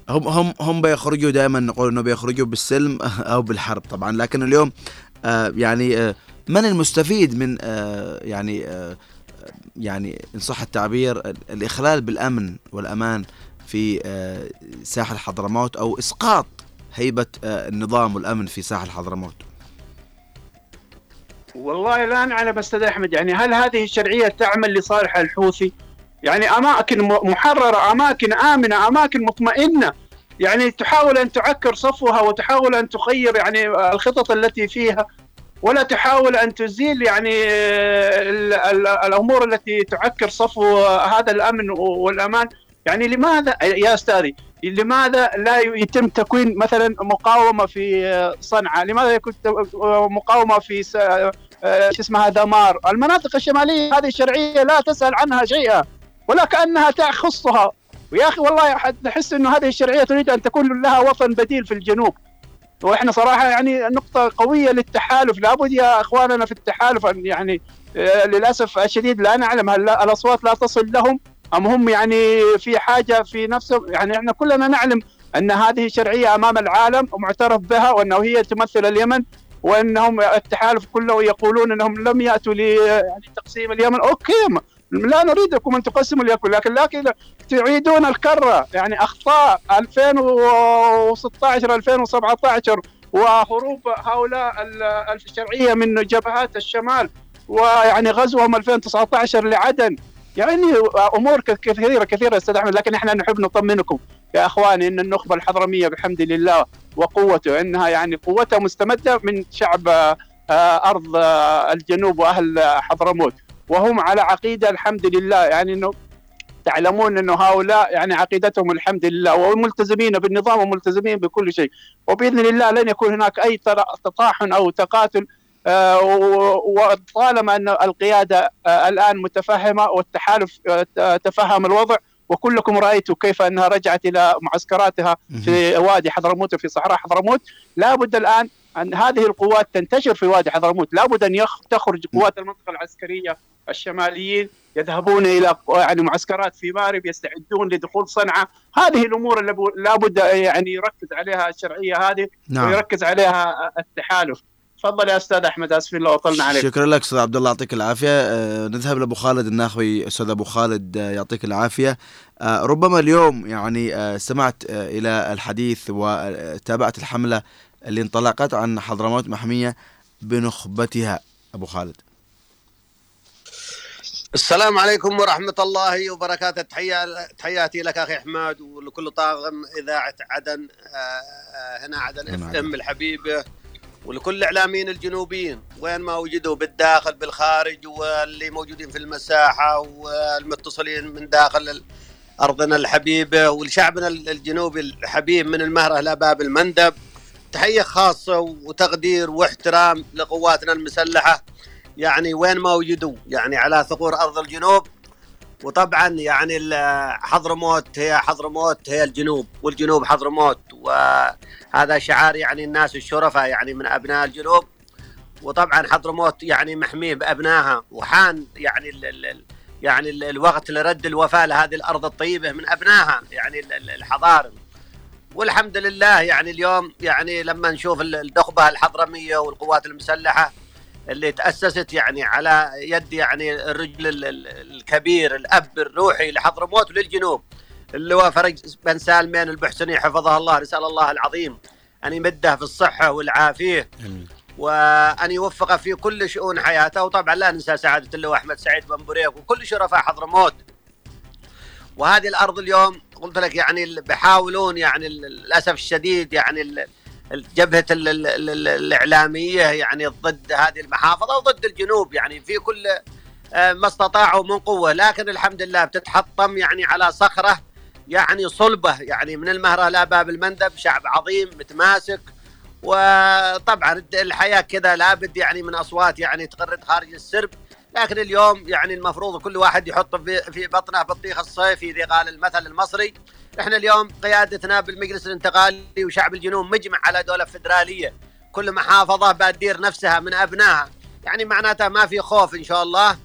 هم هم هم بيخرجوا دائما نقول إنه بيخرجوا بالسلم [LAUGHS] أو بالحرب طبعا. لكن اليوم آه يعني آه من المستفيد من آه يعني آه يعني إن صح التعبير الإخلال بالأمن والأمان في آه ساحل حضرموت أو إسقاط هيبة آه النظام والأمن في ساحل حضرموت. والله لا نعلم أستاذ أحمد يعني هل هذه الشرعية تعمل لصالح الحوثي؟ يعني أماكن محررة، أماكن آمنة، أماكن مطمئنة. يعني تحاول أن تعكر صفوها وتحاول أن تغير يعني الخطط التي فيها. ولا تحاول أن تزيل يعني الأمور التي تعكر صفو هذا الأمن والأمان يعني لماذا يا أستاذي لماذا لا يتم تكوين مثلا مقاومة في صنعاء؟ لماذا يكون مقاومة في شو اسمها دمار؟ المناطق الشمالية هذه الشرعية لا تسأل عنها شيئا ولا كأنها تخصها ويا أخي والله نحس إنه هذه الشرعية تريد أن تكون لها وطن بديل في الجنوب وإحنا صراحة يعني نقطة قوية للتحالف. لابد يا اخواننا في التحالف أن يعني للأسف الشديد لا نعلم هل الأصوات لا تصل لهم أم هم يعني في حاجة في نفسهم. يعني إحنا كلنا نعلم أن هذه شرعية أمام العالم ومعترف بها وأنه هي تمثل اليمن وأنهم التحالف كله يقولون أنهم لم يأتوا لتقسيم يعني اليمن. أوكي لا نريدكم أن تقسموا اليكن لكن لكن تعيدون الكرة. يعني أخطاء 2016 2017 وهروب هؤلاء الشرعية من جبهات الشمال ويعني غزوهم 2019 لعدن. يعني أمور كثيره كثيرة أستاذ احمد لكن إحنا نحب نطمنكم يا إخواني إن النخبة الحضرمية بحمد لله وقوته إنها يعني قوتها مستمدة من شعب أرض الجنوب وأهل حضرموت. وهم على عقيدة الحمد لله. يعني إنه تعلمون إنه هؤلاء يعني عقيدتهم الحمد لله وملتزمين بالنظام وملتزمين بكل شيء. وبإذن الله لن يكون هناك أي تطاحن أو تقاتل آه، وطالما أن القيادة آه، الآن متفهمة والتحالف آه، تفهم الوضع وكلكم رأيتوا كيف أنها رجعت إلى معسكراتها في وادي حضرموت وفي صحراء حضرموت. لابد الآن أن هذه القوات تنتشر في وادي حضرموت. لابد أن تخرج قوات المنطقة العسكرية الشماليين يذهبون إلى يعني معسكرات في مارب يستعدون لدخول صنعاء. هذه الأمور اللي لابد يعني يركز عليها الشرعية هذه نعم. ويركز عليها التحالف. تفضل يا أستاذ أحمد آسفين لو أطلنا عليك. شكرا لك أستاذ عبد الله يعطيك العافية. أه نذهب لأبو خالد الناخوي. أستاذ أبو خالد أه يعطيك العافية. أه ربما اليوم يعني أه سمعت أه إلى الحديث وتابعت الحملة اللي انطلقت عن حضرموت محمية بنخبتها. أبو خالد. السلام عليكم ورحمة الله وبركاته. تحية تحياتي لك أخي أحمد ولكل طاقم إذاعة عدن آه، آه، هنا عدن إف إم الحبيبة ولكل الإعلاميين الجنوبيين. وين ما وجدوا بالداخل بالخارج واللي موجودين في المساحة والمتصلين من داخل أرضنا الحبيبة ولشعبنا الجنوبي الحبيب من المهرة إلى باب المندب. تحية خاصة وتقدير واحترام لقواتنا المسلحة. يعني وين ما وجدوا يعني على ثغور أرض الجنوب. وطبعا يعني حضرموت هي حضرموت هي الجنوب والجنوب حضرموت. وهذا شعار يعني الناس الشرفاء يعني من أبناء الجنوب. وطبعا حضرموت يعني محميه بأبنائها. وحان يعني ال ال يعني ال الوقت لرد الوفاء لهذه الأرض الطيبة من أبنائها يعني الحضارم والحمد لله يعني اليوم يعني لما نشوف النخبه الحضرمية والقوات المسلحة اللي تأسست يعني على يد يعني الرجل الكبير الأب الروحي لحضرموت وللجنوب اللي هو فرج بن سالمين البحسني حفظه الله نسأل الله العظيم أن يمده في الصحة والعافية وأن يوفقه في كل شؤون حياته. وطبعا لا ننسى سعادة اللواء أحمد سعيد بن بريك وكل شرفاء حضرموت وهذه الأرض اليوم قلت لك يعني بيحاولون يعني للأسف الشديد يعني جبهة الإعلامية يعني ضد هذه المحافظة وضد الجنوب يعني في كل آه، ما استطاعوا من قوة لكن الحمد لله بتتحطم يعني على صخرة يعني صلبة يعني من المهرة لا باب المندب شعب عظيم متماسك وطبعا الحياة كذا لابد يعني من أصوات يعني تغرد خارج السرب لكن اليوم يعني المفروض كل واحد يحط في بطنه بطيخ الصيفي ذي قال المثل المصري. إحنا اليوم قيادتنا بالمجلس الانتقالي وشعب الجنوب مجمع على دولة فدرالية. كل محافظة بتدير نفسها من أبنائها. يعني معناتها ما في خوف إن شاء الله.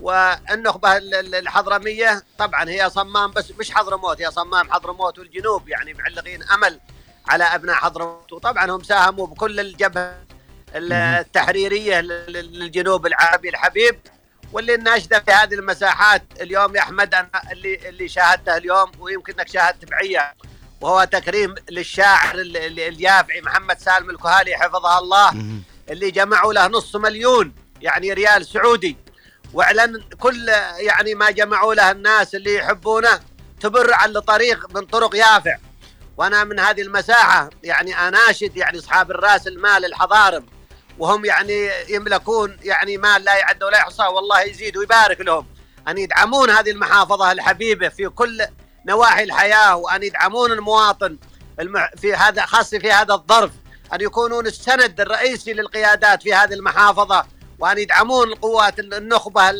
والنخبة الحضرمية طبعا هي صمام بس مش حضرموت هي صمام حضرموت والجنوب. يعني معلقين أمل على أبناء حضرموت. وطبعا هم ساهموا بكل الجبهة التحريرية للجنوب العربي الحبيب. واللي الناشدة في هذه المساحات اليوم يا أحمد أنا اللي اللي شاهدته اليوم ويمكن إنك شاهدت بعيه وهو تكريم للشاعر اليافعي محمد سالم الكهالي حفظه الله اللي جمعوا له نص مليون يعني ريال سعودي. وإعلن كل يعني ما جمعوا له الناس اللي يحبونه تبر على طريق من طرق يافع. وأنا من هذه المساحة يعني اناشد يعني أصحاب الرأس المال الحضارم. وهم يعني يملكون يعني مال لا يعد ولا يحصى والله يزيد ويبارك لهم. أن يدعمون هذه المحافظة الحبيبة في كل نواحي الحياة وأن يدعمون المواطن في هذا خاصة في هذا الظرف. أن يكونون السند الرئيسي للقيادات في هذه المحافظة وأن يدعمون القوات النخبة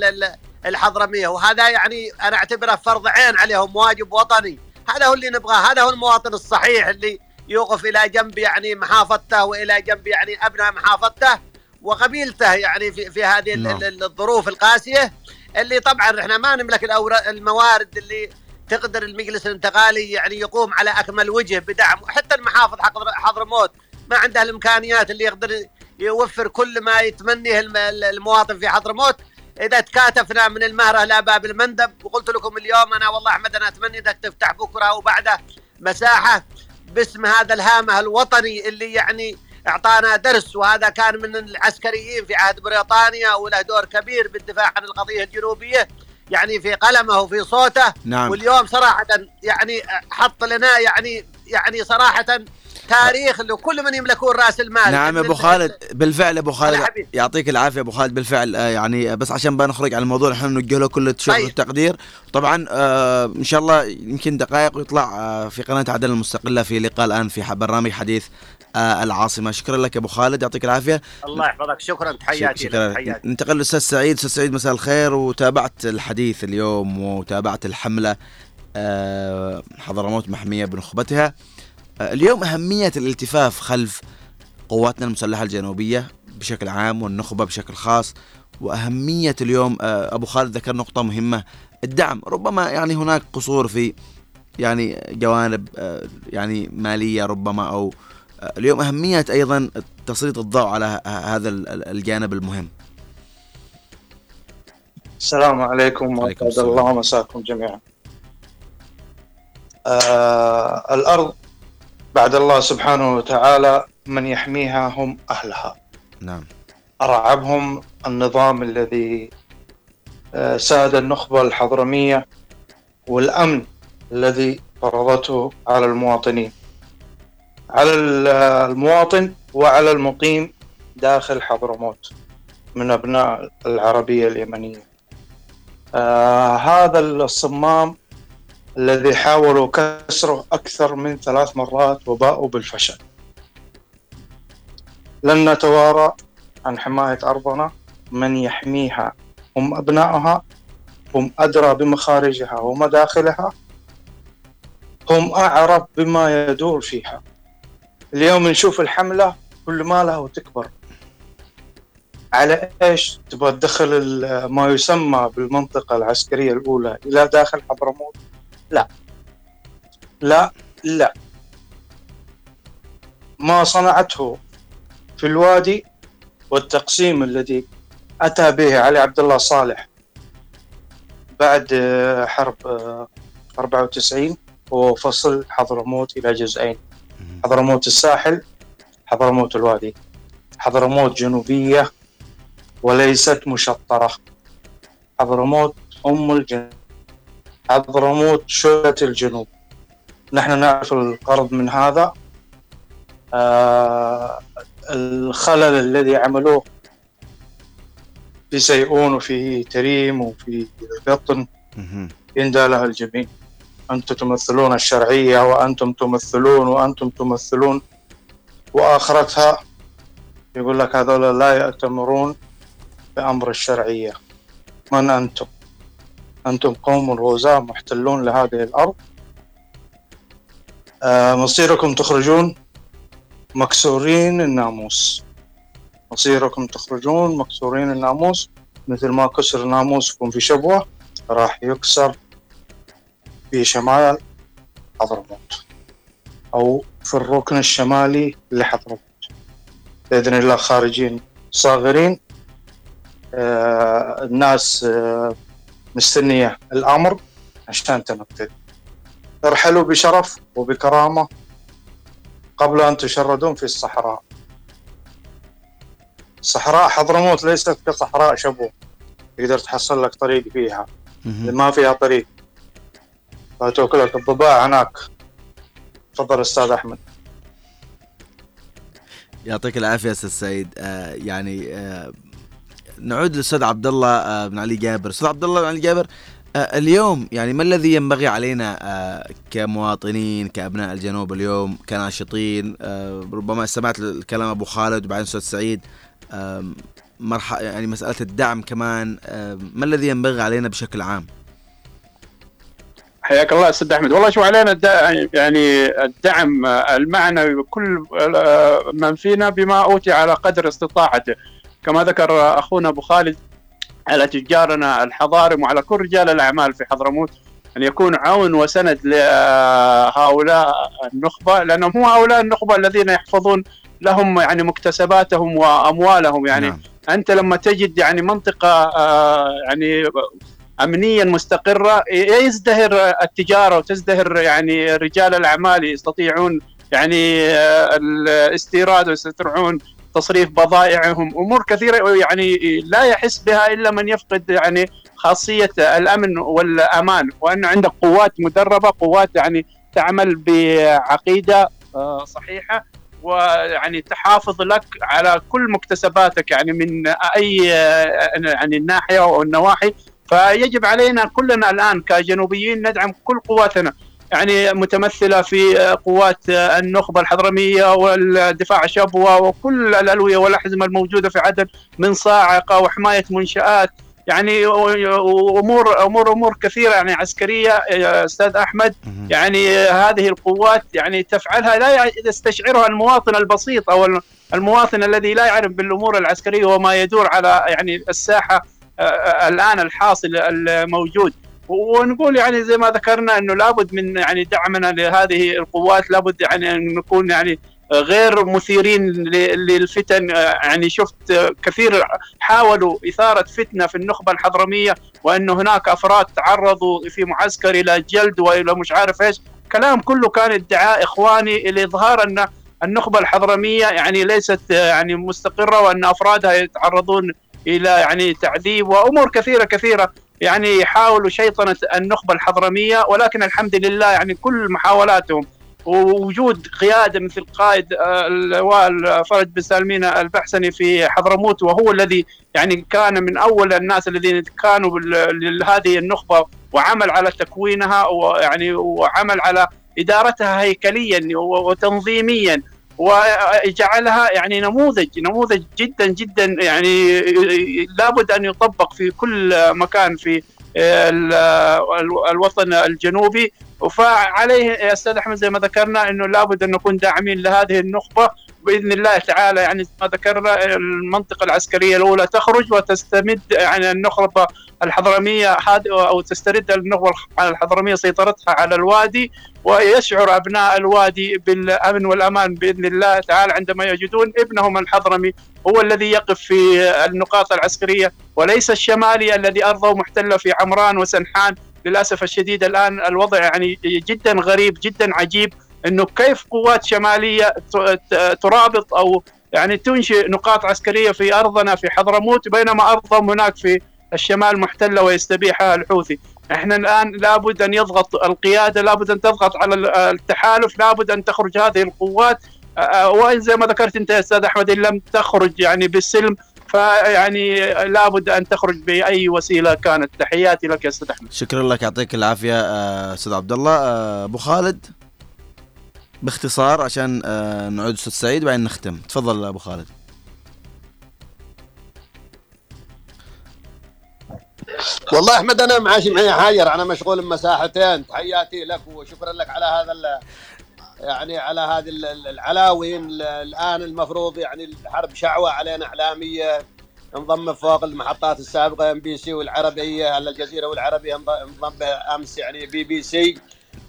الحضرمية. وهذا يعني أنا أعتبره فرض عين عليهم واجب وطني. هذا هو اللي نبغاه هذا هو المواطن الصحيح اللي يوقف إلى جنب يعني محافظته وإلى جنب يعني أبناء محافظته وقبيلته يعني في في هذه no. نعم. الظروف القاسية اللي طبعا إحنا ما نملك الموارد اللي تقدر المجلس الانتقالي يعني يقوم على أكمل وجه بدعم حتى المحافظ حضرموت ما عنده الإمكانيات اللي يقدر يوفر كل ما يتمنيه المواطن في حضرموت إذا تكاتفنا من المهرة لا باب المندب وقلت لكم اليوم أنا والله أحمد أنا أتمنى انك تفتح بكرة وبعده مساحة باسم هذا الهامه الوطني اللي يعني اعطانا درس وهذا كان من العسكريين في عهد بريطانيا وله دور كبير بالدفاع عن القضية الجنوبية يعني في قلمه وفي صوته نعم. واليوم صراحة يعني حط لنا يعني يعني صراحة تاريخ لكل من يملكون راس المال. نعم أبو خالد بالفعل أبو خالد يعطيك العافية أبو خالد بالفعل آه يعني بس عشان بنخرج عن الموضوع إحنا نوجه له كل الشكر طيب. والتقدير. طبعا آه إن شاء الله يمكن دقائق ويطلع آه في قناة عدن المستقلة في لقاء الآن في برنامج حديث آه العاصمة. شكرا لك أبو خالد يعطيك العافية. الله يحفظك. شكرا. تحياتي شكرا. تحياتي. ننتقل للأستاذ سعيد. أستاذ سعيد مساء الخير وتابعت الحديث اليوم وتابعت الحملة آه حضرموت محمية بنخبتها اليوم أهمية الالتفاف خلف قواتنا المسلحة الجنوبية بشكل عام والنخبة بشكل خاص وأهمية اليوم آه، أبو خالد ذكر نقطة مهمة الدعم. ربما يعني هناك قصور في يعني جوانب آه، يعني مالية ربما أو آه، اليوم أهمية أيضا تسليط الضوء على هذا الجانب المهم. السلام عليكم وعليكم الله مساكم جميعا. آه الأرض بعد الله سبحانه وتعالى من يحميها هم أهلها. نعم. أرعبهم النظام الذي آه، ساد النخبة الحضرمية والأمن الذي فرضته على المواطنين. على المواطن وعلى المقيم داخل حضرموت من أبناء العربية اليمنية. آه هذا الصمام الذي حاولوا كسره أكثر من ثلاث مرات وباءوا بالفشل. لن نتوارى عن حماية أرضنا. من يحميها هم أبنائها هم أدرى بمخارجها ومداخلها هم أعرف بما يدور فيها. اليوم نشوف الحملة كل ما لها وتكبر على إيش تبغى تدخل ما يسمى بالمنطقة العسكرية الأولى إلى داخل حضرموت؟ لا. لا لا. ما صنعته في الوادي والتقسيم الذي أتى به علي عبد الله صالح بعد حرب 94 هو فصل حضرموت إلى جزئين. حضرموت الساحل حضرموت الوادي. حضرموت جنوبية وليست مشطرة. حضرموت أم الجنوب حضرموت شولة الجنوب. نحن نعرف القرض من هذا. آه الخلل الذي عملوه في سيئون وفي تريم وفي قطن يندى لها الجبين أنتم تمثلون الشرعية وأنتم تمثلون وأنتم تمثلون. وآخرتها يقول لك هذول لا يأتمرون بأمر الشرعية. من أنتم؟ أنتم قوم غزاة محتلون لهذه الأرض. آه، مصيركم تخرجون مكسورين الناموس. مصيركم تخرجون مكسورين الناموس مثل ما كسر ناموسكم في شبوة راح يكسر في شمال حضرموت. أو في الركن الشمالي لحضرموت. بإذن الله خارجين صاغرين. آه الناس آه مستنية الأمر عشان تنفذ. ارحلوا بشرف وبكرامة قبل أن تشردون في الصحراء. صحراء حضرموت ليست كصحراء شبو. تقدر تحصل لك طريق فيها. ما فيها طريق. فتوكلك الضباع هناك. تفضل أستاذ أحمد. يعطيك العافية أستاذ سعيد. آه يعني آه نعود للأستاذ عبد الله آه بن علي جابر. أستاذ عبد الله بن علي جابر آه اليوم يعني ما الذي ينبغي علينا آه كمواطنين كأبناء الجنوب اليوم كناشطين؟ ربما سمعت الكلام أبو خالد وبعدين أستاذ سعيد يعني مسألة الدعم كمان ما الذي ينبغي علينا بشكل عام؟ حياك الله أستاذ أحمد. والله شو علينا يعني الدعم المعنوي بكل من فينا بما أوتي على قدر استطاعته. كما ذكر أخونا أبو خالد على تجارنا الحضارم وعلى كل رجال الأعمال في حضرموت أن يكون عون وسند لهؤلاء النخبة لأنهم هم هؤلاء النخبة الذين يحفظون لهم يعني مكتسباتهم وأموالهم يعني نعم. أنت لما تجد يعني منطقة يعني امنيا مستقرة يزدهر التجارة وتزدهر يعني رجال الأعمال يستطيعون يعني الاستيراد ويستطيعون تصريف بضائعهم أمور كثيرة يعني لا يحس بها إلا من يفقد يعني خاصية الأمن والأمان وأن عندك قوات مدربة قوات يعني تعمل بعقيدة صحيحة ويعني تحافظ لك على كل مكتسباتك يعني من أي يعني الناحيه أو النواحي فيجب علينا كلنا الآن كجنوبيين ندعم كل قواتنا. يعني متمثلة في قوات النخبة الحضرمية والدفاع الشبوه وكل الألوية والأحزمة الموجودة في عدن من صاعقة وحماية منشآت. يعني امور امور أمور كثيرة يعني عسكرية أستاذ أحمد. يعني هذه القوات يعني تفعلها لا يستشعرها المواطن البسيط أو المواطن الذي لا يعرف بالأمور العسكرية وما يدور على يعني الساحة الآن الحاصل الموجود. ونقول يعني زي ما ذكرنا إنه لابد من يعني دعمنا لهذه القوات لابد يعني أن نكون يعني غير مثيرين للفتن. يعني شفت كثير حاولوا إثارة فتنة في النخبة الحضرمية وأن هناك أفراد تعرضوا في معسكر إلى جلد وإلى مش عارف إيش. كلام كله كان ادعاء إخواني لإظهار أن النخبة الحضرمية يعني ليست يعني مستقرة وأن أفرادها يتعرضون إلى يعني تعذيب وأمور كثيرة كثيرة. يعني يحاولوا شيطنة النخبة الحضرمية ولكن الحمد لله يعني كل محاولاتهم ووجود قيادة مثل قائد اللواء فرج بن سالمين البحسني في حضرموت وهو الذي يعني كان من أول الناس الذين كانوا لهذه النخبة وعمل على تكوينها ويعني وعمل على إدارتها هيكليا وتنظيميا. وجعلها يعني نموذج نموذج جدا جدا يعني لابد أن يطبق في كل مكان في الوطن الجنوبي. فعليه أستاذ أحمد زي ما ذكرنا إنه لابد أن نكون داعمين لهذه النخبة بإذن الله تعالى يعني ما ذكرنا المنطقة العسكرية الأولى تخرج وتستمد يعني النخبه الحضرمية أو تسترد النخبه الحضرمية سيطرتها على الوادي ويشعر أبناء الوادي بالأمن والأمان بإذن الله تعالى عندما يجدون ابنهم الحضرمي هو الذي يقف في النقاط العسكرية وليس الشمالي الذي أرضه محتلة في عمران وسنحان للأسف الشديد الآن الوضع يعني جدا غريب جدا عجيب. إنه كيف قوات شمالية ترابط أو يعني تنشئ نقاط عسكرية في أرضنا في حضرموت بينما أرضهم هناك في الشمال محتلة ويستبيحها الحوثي. إحنا الآن لابد أن يضغط القيادة لابد أن تضغط على التحالف لابد أن تخرج هذه القوات. وإن زي ما ذكرت أنت يا أستاذ أحمد إن لم تخرج يعني بالسلم فيعني لابد أن تخرج بأي وسيلة كانت. تحياتي لك يا أستاذ أحمد. شكرا لك يعطيك العافية أستاذ عبد الله أبو خالد؟ باختصار عشان نعود أستاذ سعيد وبعدين نختم. تفضل أبو خالد. والله أحمد أنا معاشي معي حاجر أنا مشغول بمساحتين. تحياتي لك وشكرا لك على هذا يعني على هذه العلاوين الآن المفروض يعني الحرب شعوة علينا إعلامية. انضم فوق المحطات السابقة إم بي سي والعربية على الجزيرة والعربية انضم امس يعني بي بي سي.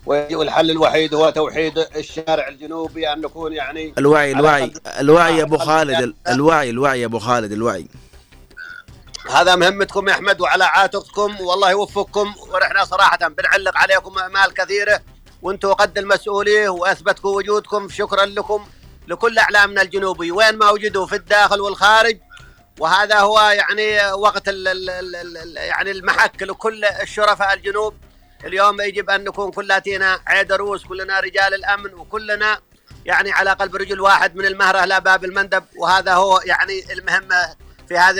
والحل الوحيد هو توحيد الشارع الجنوبي أن نكون يعني الوعي الوعي الوعي يا أبو خالد الوعي الوعي يا أبو خالد الوعي. هذا مهمتكم يا أحمد وعلى عاتقكم والله يوفقكم ونحن صراحة بنعلق عليكم امال كثيرة وأنتم قد المسؤوليه وأثبتكم وجودكم شكرا لكم لكل أعلامنا الجنوبي وين ما وجدوا في الداخل والخارج وهذا هو يعني وقت ال ال ال يعني المحك لكل الشرفاء الجنوب. اليوم يجب أن نكون كلاتنا عيد روس كلنا رجال الأمن وكلنا يعني على قلب رجل واحد من المهرة لا باب المندب. وهذا هو يعني المهمه في هذه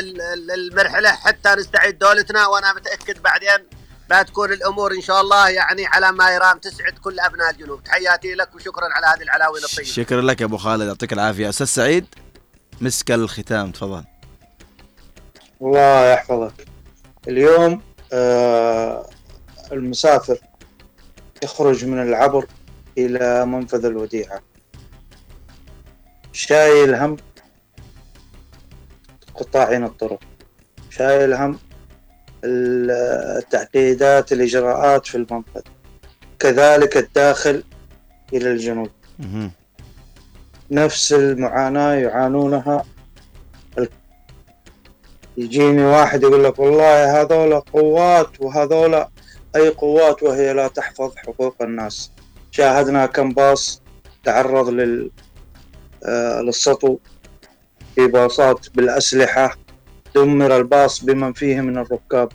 المرحلة. حتى نستعيد دولتنا وأنا متأكد بعدين بتكون الأمور إن شاء الله يعني على ما يرام تسعد كل أبناء الجنوب. تحياتي لك وشكرا على هذه العلاوين الطيبه شكرا لك يا أبو خالد. يعطيك العافية. أستاذ سعيد مسك الختام. تفضل. الله يحفظك. اليوم آه المسافر يخرج من العبر إلى منفذ الوديعة. شايل هم قطاعين الطرق. شايل هم التعقيدات الإجراءات في المنفذ. كذلك الداخل إلى الجنوب. نفس المعاناة يعانونها يجيني واحد يقول لك والله هذولا قوات وهذولا أي قوات وهي لا تحفظ حقوق الناس. شاهدنا كم باص تعرض لل آه، للسطو. في باصات بالأسلحة دمر الباص بمن فيه من الركاب.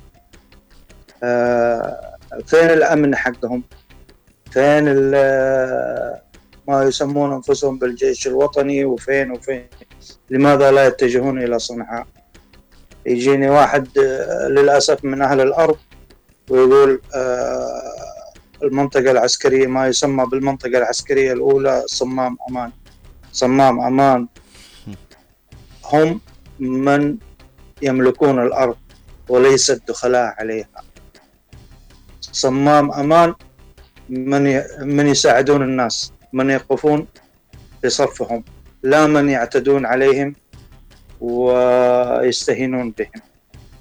آه، فين الأمن حقهم؟ فين ما يسمون أنفسهم بالجيش الوطني؟ وفين وفين؟ لماذا لا يتجهون إلى صنعاء؟ يجيني واحد آه، للأسف من أهل الأرض. ويقول آه، المنطقة العسكرية ما يسمى بالمنطقة العسكرية الأولى صمام أمان. صمام أمان. هم من يملكون الأرض وليس الدخلاء عليها. صمام أمان من من يساعدون الناس من يقفون في صفهم لا من يعتدون عليهم ويستهينون بهم.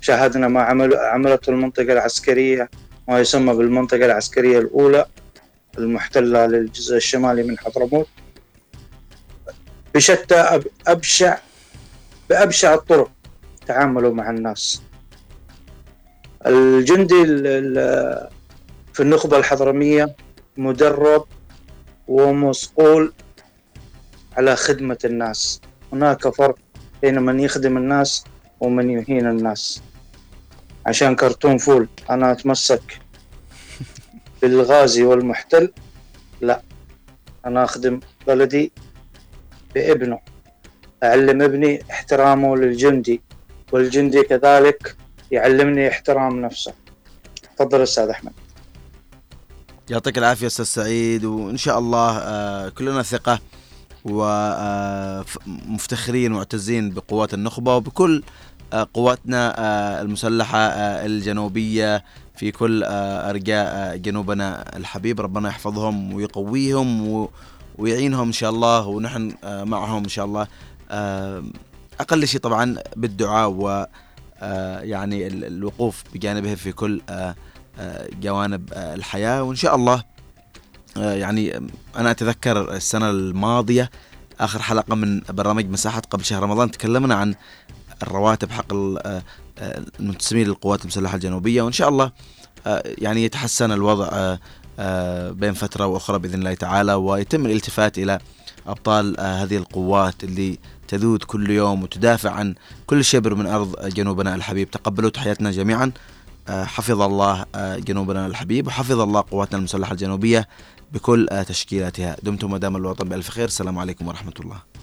شاهدنا ما عمل عملته المنطقة العسكرية ما يسمى بالمنطقة العسكرية الأولى المحتلة للجزء الشمالي من حضرموت. بشتى أبشع بأبشع الطرق تعاملوا مع الناس. الجندي في النخبة الحضرمية مدرب ومصقول على خدمة الناس. هناك فرق بين من يخدم الناس ومن يهين الناس. عشان كرتون فول. أنا أتمسك [LAUGHS] بالغازي والمحتل. لا أنا أخدم بلدي بابنه. أعلم ابني احترامه للجندي والجندي كذلك يعلمني احترام نفسه. تفضل أستاذ أحمد. يعطيك العافية أستاذ سعيد وإن شاء الله آه، كلنا ثقة ومفتخرين ومعتزين بقوات النخبة وبكل آه، قواتنا آه، المسلحة الجنوبية في كل أرجاء جنوبنا الحبيب. ربنا يحفظهم ويقويهم ويعينهم إن شاء الله ونحن معهم إن شاء الله. أقل شيء طبعا بالدعاء و يعني الوقوف بجانبه في كل جوانب الحياة. وإن شاء الله آه، يعني أنا أتذكر السنة الماضية آخر حلقة من برنامج مساحة قبل شهر رمضان تكلمنا عن الرواتب حق آه، آه، المنتسبين للقوات المسلحة الجنوبية وإن شاء الله يعني يتحسن الوضع بين فترة وأخرى بإذن الله تعالى ويتم الالتفات إلى أبطال هذه القوات اللي تذود كل يوم وتدافع عن كل شبر من أرض جنوبنا الحبيب. تقبلوا تحياتنا جميعا. حفظ الله جنوبنا الحبيب وحفظ الله قواتنا المسلحة الجنوبية بكل تشكيلاتها. دمتم ودام الوطن بألف خير. السلام عليكم ورحمة الله.